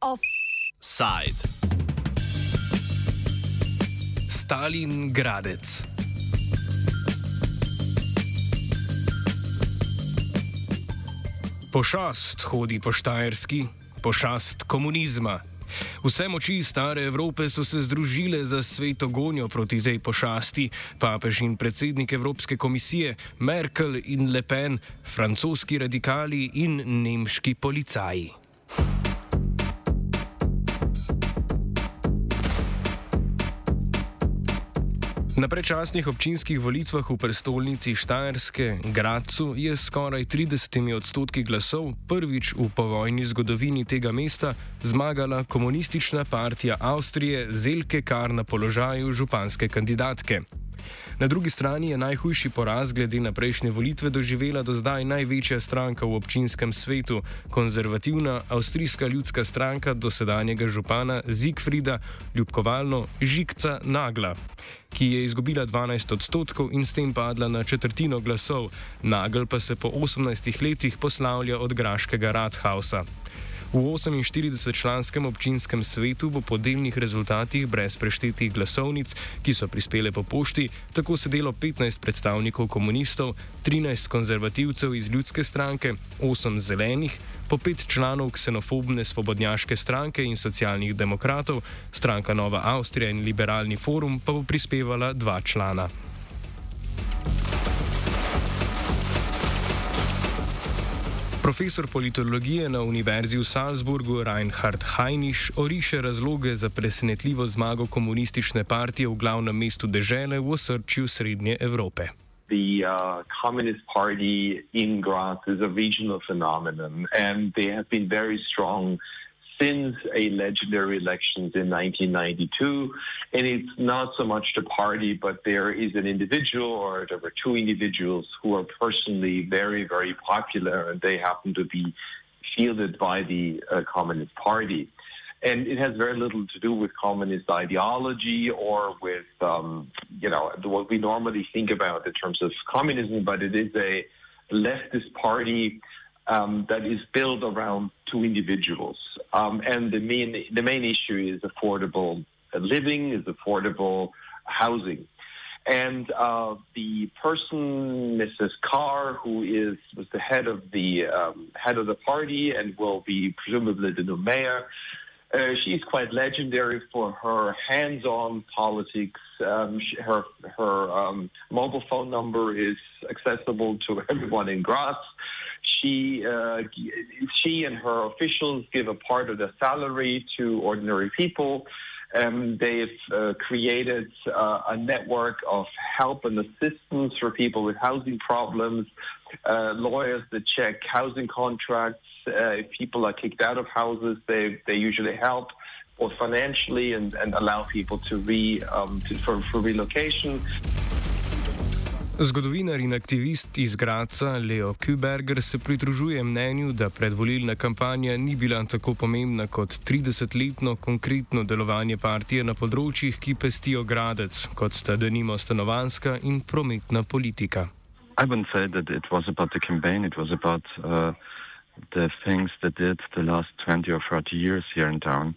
Offside. Stalin Gradec. Pošast hodi po Štajerski, pošast komunizma. Vse moči stare Evrope so se združile za sveto gonjo proti tej pošasti. Papež in predsednik Evropske komisije, Merkel in Le Pen, francoski radikali in nemški policaji. Na predčasnih občinskih volitvah v prestolnici Štajerske, Gracu, je skoraj 30 odstotki glasov prvič v povojni zgodovini tega mesta zmagala komunistična partija Avstrije Zelke Kar na položaju županske kandidatke. Na drugi strani je najhujši poraz glede na prejšnje volitve doživela do zdaj največja stranka v občinskem svetu, konzervativna avstrijska ljudska stranka dosedanjega župana Zigfrida, ljubkovalno Žikca Nagla, ki je izgubila 12 odstotkov in s tem padla na četrtino glasov, Nagel pa se po 18 letih poslavlja od Graškega Rathausa. V 48-članskem občinskem svetu bo po delnih rezultatih brez preštetih glasovnic, ki so prispele po pošti, tako sedelo 15 predstavnikov komunistov, 13 konzervativcev iz ljudske stranke, 8 zelenih, po 5 članov ksenofobne svobodnjaške stranke in socialnih demokratov, stranka Nova Avstrija in liberalni forum pa bo prispevala 2 člana. Profesor politologije na Univerzi v Salzburgu Reinhard Heinisch oriše razloge za presenetljivo zmago komunistične partije v glavnem mestu dežele v osrčju Srednje Evrope. The uh, Communist Party in Graz is a regional phenomenon, and they have been very strong since a legendary elections in 1992. And it's not so much the party, but there is an individual or there were two individuals who are personally very, very popular, and they happen to be fielded by the uh, Communist Party. And it has very little to do with communist ideology or with, um, you know, what we normally think about in terms of communism, but it is a leftist party um, that is built around two individuals. Um, and the main, the main issue is affordable living, is affordable housing. And uh, the person, Mrs. Kahr, who is was the head of the um, head of the party and will be presumably the new mayor, uh, she's quite legendary for her hands-on politics. Um, she, her her um, mobile phone number is accessible to everyone in Graz she uh, she and her officials give a part of the salary to ordinary people. Um, they've uh, created uh, a network of help and assistance for people with housing problems, uh, lawyers that check housing contracts. Uh, if people are kicked out of houses, they, they usually help both financially and, and allow people to re um, to, for, for relocation. Zgodovinar in aktivist iz Graca Leo Kuberger se pridružuje mnenju, da predvolilna kampanja ni bila tako pomembna kot 30-letno konkretno delovanje partije na področjih, ki pestijo gradec, kot sta denimo stanovanska in prometna politika. I wouldn't say that it was about the campaign, it was about uh, the things that did the last 20 or 30 years here in town.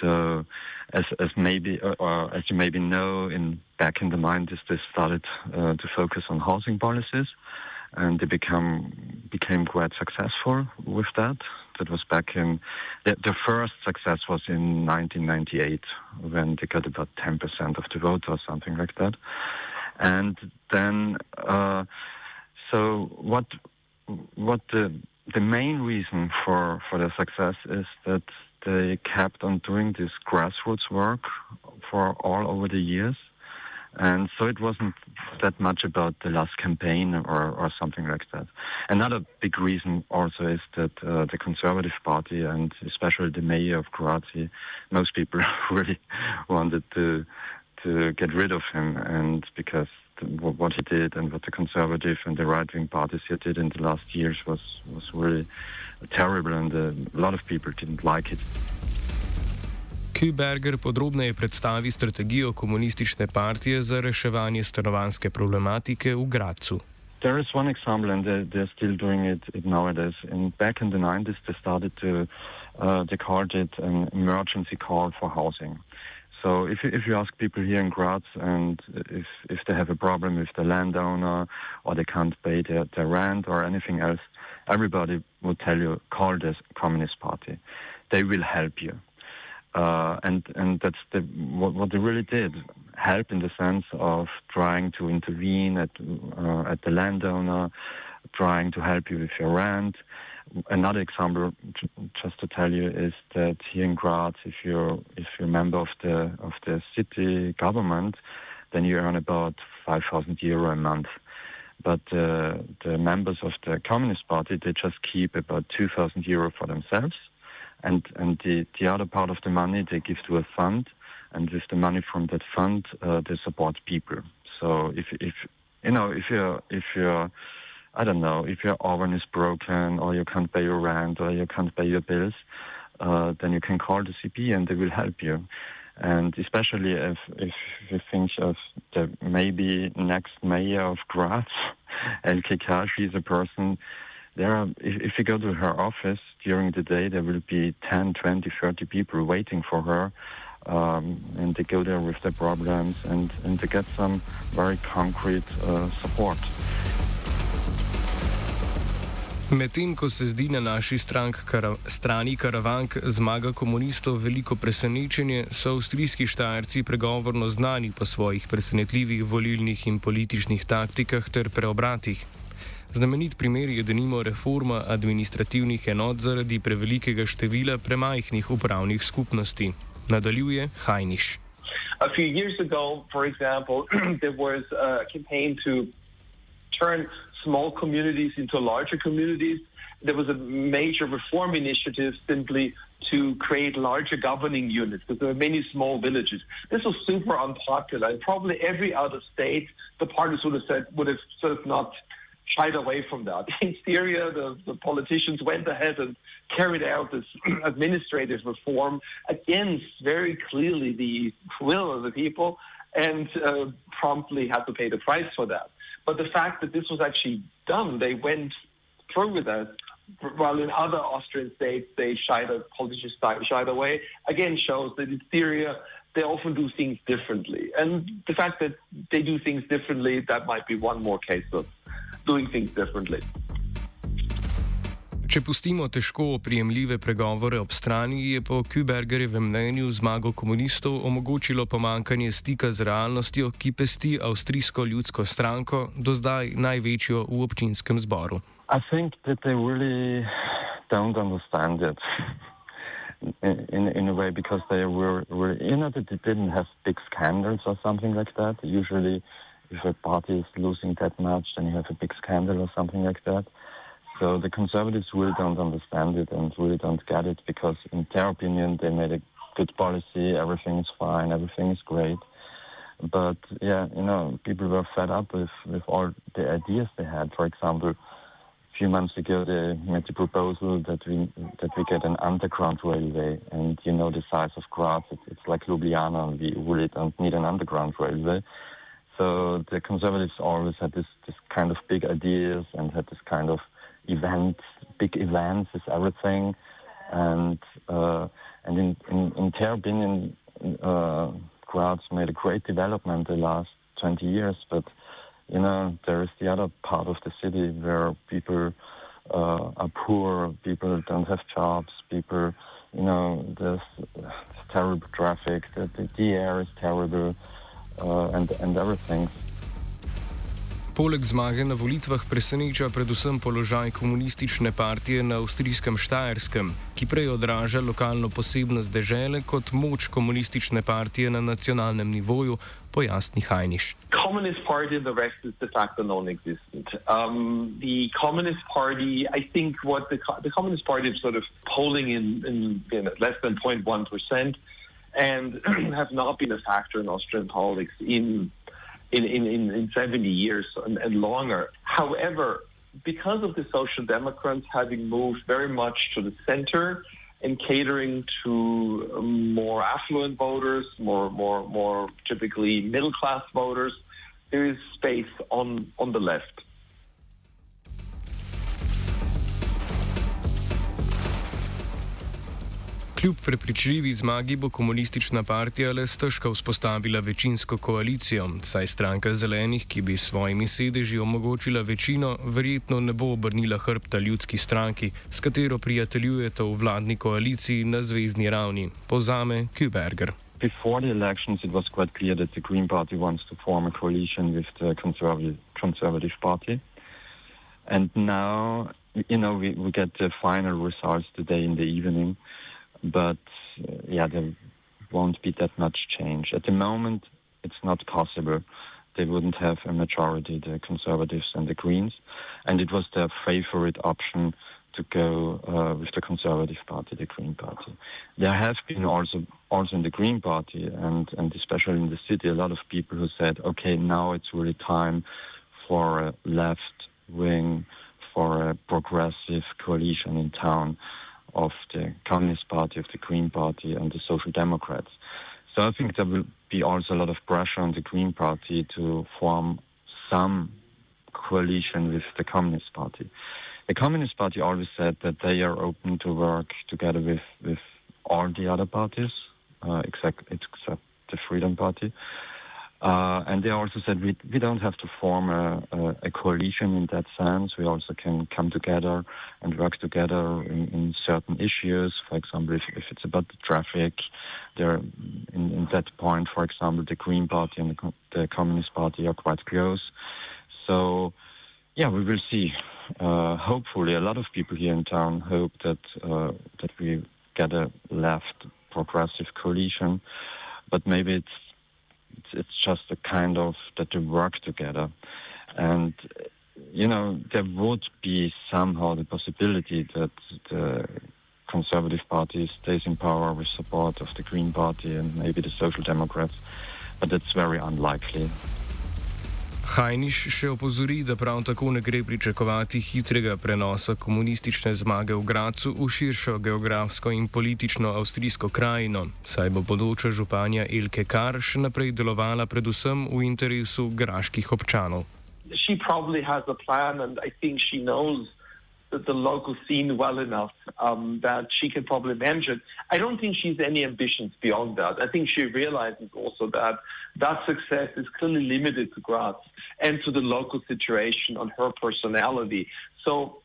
So, as, as maybe, or, or as you maybe know, in back in the 90s, they started uh, to focus on housing policies, and they become became quite successful with that. That was back in the, the first success was in 1998 when they got about 10% of the vote or something like that, and then uh, so what what the the main reason for for their success is that they kept on doing this grassroots work for all over the years. And so it wasn't that much about the last campaign or, or something like that. Another big reason also is that uh, the Conservative Party and especially the mayor of Croatia, most people really wanted to to get rid of him, and because what he did and what the conservative and the right wing parties here did in the last years was was really terrible, and uh, a lot of people didn't like it. Küberger podrobneje predstavi strategijo komunistične partije za reševanje stanovanske problematike v Gracu. There is one example, and they're, they're still doing it, it nowadays. And back in the 90s, they started to, uh, they called it an emergency call for housing. So if you, if you ask people here in Graz and if, if they have a problem with the landowner or they can't pay their, their rent or anything else, everybody will tell you, call the Communist Party. They will help you. Uh, and and that's the what, what, they really did help in the sense of trying to intervene at uh, at the landowner, trying to help you with your rent. Another example, just to tell you, is that here in Graz, if you're if you're a member of the of the city government, then you earn about five thousand euro a month. But uh, the members of the Communist Party, they just keep about 2,000 euro for themselves. And, and the, the other part of the money they give to a fund. And with the money from that fund, uh, they support people. So if, if, you know, if you're, if you're, I don't know, if your oven is broken or you can't pay your rent or you can't pay your bills, uh, then you can call the CP and they will help you. And especially if, if you think of the maybe next mayor of Graz, Elke Kashi is a person, there are, if, if you go to her office during the day, there will be 10, 20, 30 people waiting for her. Um, and they go there with their problems and, and they get some very concrete uh, support. Medtem ko se zdi na naši strank, kara, strani karavank zmaga komunistov veliko presenečenje, so avstrijski štajerci pregovorno znani po svojih presenetljivih volilnih in političnih taktikah ter preobratih. Znamenit primer je denimo reforma administrativnih enot zaradi prevelikega števila premajhnih upravnih skupnosti. Nadaljuje Hajniš. A few years ago, for example, there was a campaign to turn small communities into larger communities. There was a major reform initiative simply to create larger governing units because there were many small villages. This was super unpopular, and probably every other state, the parties would have said would have sort of not shied away from that. In Styria, the, the politicians went ahead and carried out this administrative reform against very clearly the will of the people, and uh, promptly had to pay the price for that. But the fact that this was actually done, they went through with it, while in other Austrian states they shied, the politicians shied away, again shows that in Styria they often do things differently. And the fact that they do things differently, that might be one more case of doing things differently. Če pustimo težko oprijemljive pregovore ob strani, je po Kübergerjevem mnenju zmago komunistov omogočilo pomankanje stika z realnostjo, ki pesti avstrijsko ljudsko stranko, do zdaj največjo v občinskem zboru. In, in a way, because they were, were, you know, that they didn't have big scandals or something like that. Usually, if a party is losing that much, then you have a big scandal or something like that. So the conservatives really don't understand it and really don't get it because, in their opinion, they made a good policy, everything is fine, everything is great. But yeah, you know, people were fed up with, with all the ideas they had. For example, a few months ago, they made the proposal that we that we get an underground railway, and you know the size of Graz, it, it's like Ljubljana, and we really don't need an underground railway. So the conservatives always had this, this kind of big ideas and had this kind of events, big events is everything. And uh, and in, in, in their opinion, uh, Graz made a great development the last 20 years. But, you know, there is the other part of the city where people uh, are poor, people don't have jobs, people, you know, there's, there's terrible traffic, the, the, the air is terrible, uh, and, and everything. Poleg zmage na volitvah preseneča predvsem položaj komunistične partije na avstrijskem Štajerskem, ki prej odraža lokalno posebnost države kot moč komunistične partije na nacionalnem nivoju, pojasni Hajniš. Communist Party and the rest is de facto non-existent. Um, the Communist Party, I think, what the, the Communist Party is sort of polling in, in, in less than 0.1 percent, and have not been a factor in Austrian politics in in, in, in, in 70 years and, and longer. However, because of the Social Democrats having moved very much to the center and catering to um, more affluent voters, more more more typically middle class voters. There is space on on the left. Kljub prepričljivi zmagi bo komunistična partija le stežka vzpostavila večinsko koalicijo, saj stranka zelenih, ki bi s svojimi sedeži omogočila večino, verjetno ne bo obrnila hrbta ljudski stranki, s katero prijateljujete v vladni koaliciji na zvezdni ravni, povzame Kuberger. Before the elections, it was quite clear that the Green Party wants to form a coalition with the Conservative, conservative Party. And now, you know, we, we get the final results today in the evening. But uh, yeah, there won't be that much change. At the moment, it's not possible. They wouldn't have a majority, the Conservatives and the Greens, and it was their favorite option to go uh, with the Conservative Party, the Green Party. There have been also also in the Green Party and and especially in the city a lot of people who said, okay, now it's really time for a left wing, for a progressive coalition in town of the Communist Party, of the Green Party, and the Social Democrats. So I think there will be also a lot of pressure on the Green Party to form some coalition with the Communist Party. The Communist Party always said that they are open to work together with, with all the other parties, uh, except, except the Freedom Party. Uh, and they also said we, we don't have to form a, a, a, coalition in that sense. We also can come together and work together in, in certain issues. For example, if, if, it's about the traffic, there in, in, that point, for example, the Green Party and the, the, Communist Party are quite close. So, yeah, we will see. Uh, hopefully, a lot of people here in town hope that uh, that we get a left progressive coalition, but maybe it's it's, just a kind of that they work together. And, you know, there would be somehow the possibility that the Conservative Party stays in power with support of the Green Party and maybe the Social Democrats, but it's very unlikely. Hajniš še opozori, da prav tako ne gre pričakovati hitrega prenosa komunistične zmage v Gracu v širšo geografsko in politično avstrijsko krajino, saj bo bodoča županja Elke Kar še naprej delovala predvsem v interesu graških občanov. She probably has a plan, and I think she knows the, local scene well enough um, that she can probably manage it. I don't think she's any ambitions beyond that. I think she realizes also that that success is clearly limited to Graz and to the local situation on her personality. So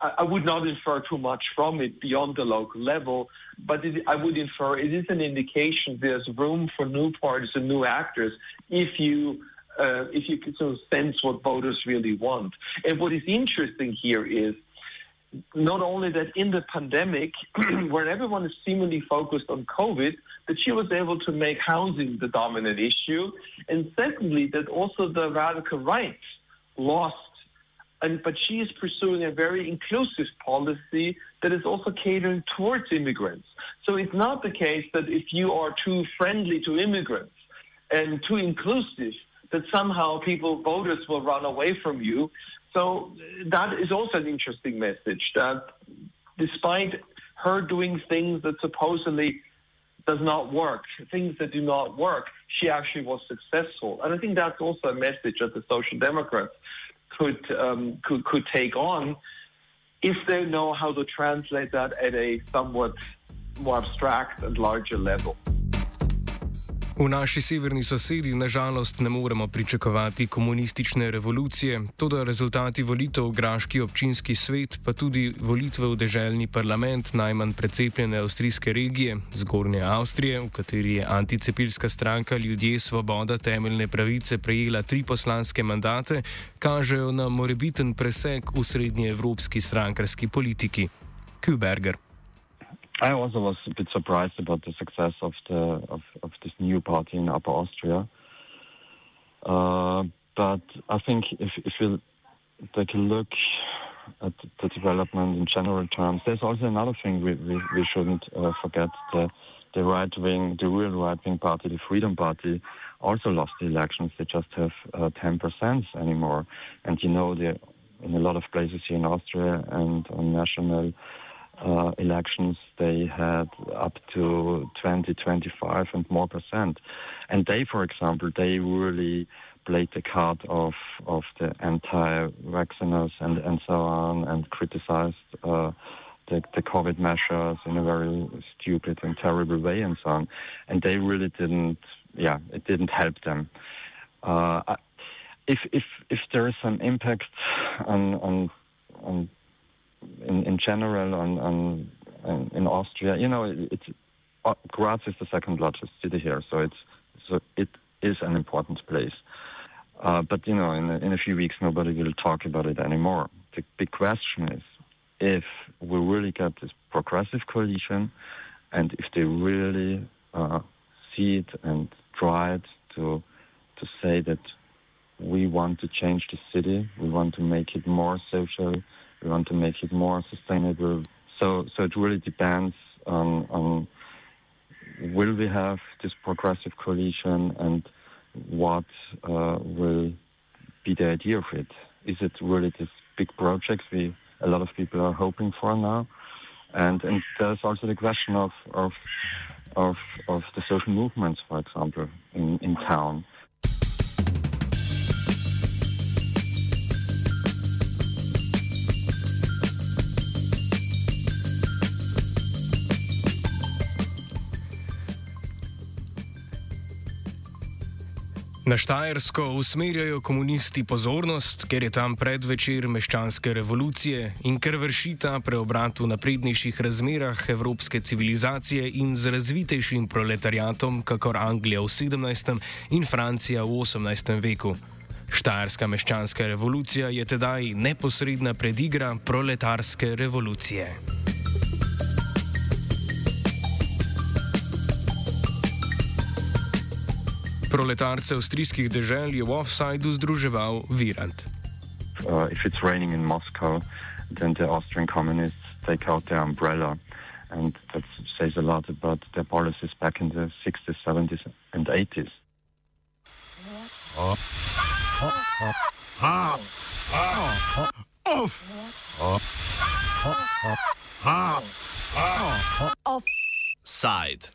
I, I would not infer too much from it beyond the local level, but it, I would infer it is an indication there's room for new parties and new actors if you uh, if you can sort of sense what voters really want. And what is interesting here is not only that in the pandemic, where everyone is seemingly focused on COVID, that she was able to make housing the dominant issue, and secondly, that also the radical right lost. And, but she is pursuing a very inclusive policy that is also catering towards immigrants. So it's not the case that if you are too friendly to immigrants and too inclusive, that somehow people, voters, will run away from you. So that is also an interesting message that despite her doing things that supposedly does not work, things that do not work, she actually was successful. And I think that's also a message that the Social Democrats could um, could could take on if they know how to translate that at a somewhat more abstract and larger level. V naši severni sosedi nažalost ne moremo pričakovati komunistične revolucije, tudi rezultati volitev v Graški občinski svet, pa tudi volitve v deželni parlament najmanj precepljene avstrijske regije, Zgornje Avstrije, v kateri je anticepilska stranka Ljudje, Svoboda, temeljne pravice prejela tri poslanske mandate, kažejo na morebiten preseg v srednjeevropski strankarski politiki. Kuberger. I also was a bit surprised about the success of the of, of this new party in Upper Austria. Uh, but I think if if you take a look at the development in general terms, there's also another thing we we, we shouldn't uh, forget the the right wing, the real right wing party, the Freedom Party, also lost the elections. They just have uh, ten percent anymore, and you know in a lot of places here in Austria and on national uh, elections, they had up to 20, 25 and more percent. And they, for example, they really played the card of, of the anti-vacciners and, and so on and criticized uh, the, the COVID measures in a very stupid and terrible way and so on. And they really didn't, yeah, it didn't help them. Uh, if, if, if there is some impact on, on, on in, in general on, on, on in Austria, you know, it, it's uh, Graz is the second largest city here, so it's so it is an important place. Uh, but you know, in a, in a few weeks, nobody will talk about it anymore. The big question is if we really get this progressive coalition, and if they really uh, see it and try it to to say that we want to change the city, we want to make it more social, we want to make it more sustainable. So, so it really depends on, on will we have this progressive coalition and what uh, will be the idea of it? Is it really this big project we a lot of people are hoping for now? And, and there's also the question of, of of of the social movements, for example, in, in town. Na Štajersko usmerjajo komunisti pozornost, ker je tam predvečer meščanske revolucije in ker vrši ta preobrat v naprednejših razmerah evropske civilizacije in z razvitejšim proletariatom, kakor Anglija v 17. in Francija v 18. veku. Štajerska meščanska revolucija je tedaj neposredna predigra proletarske revolucije. Proletarce avstrijskih dežel je v offsideu združeval Virant. Uh, if it's raining in Moscow, then the Austrian communists take out their umbrella. And that says a lot about their policies back in the 60s, 70s, and 80s. Offside.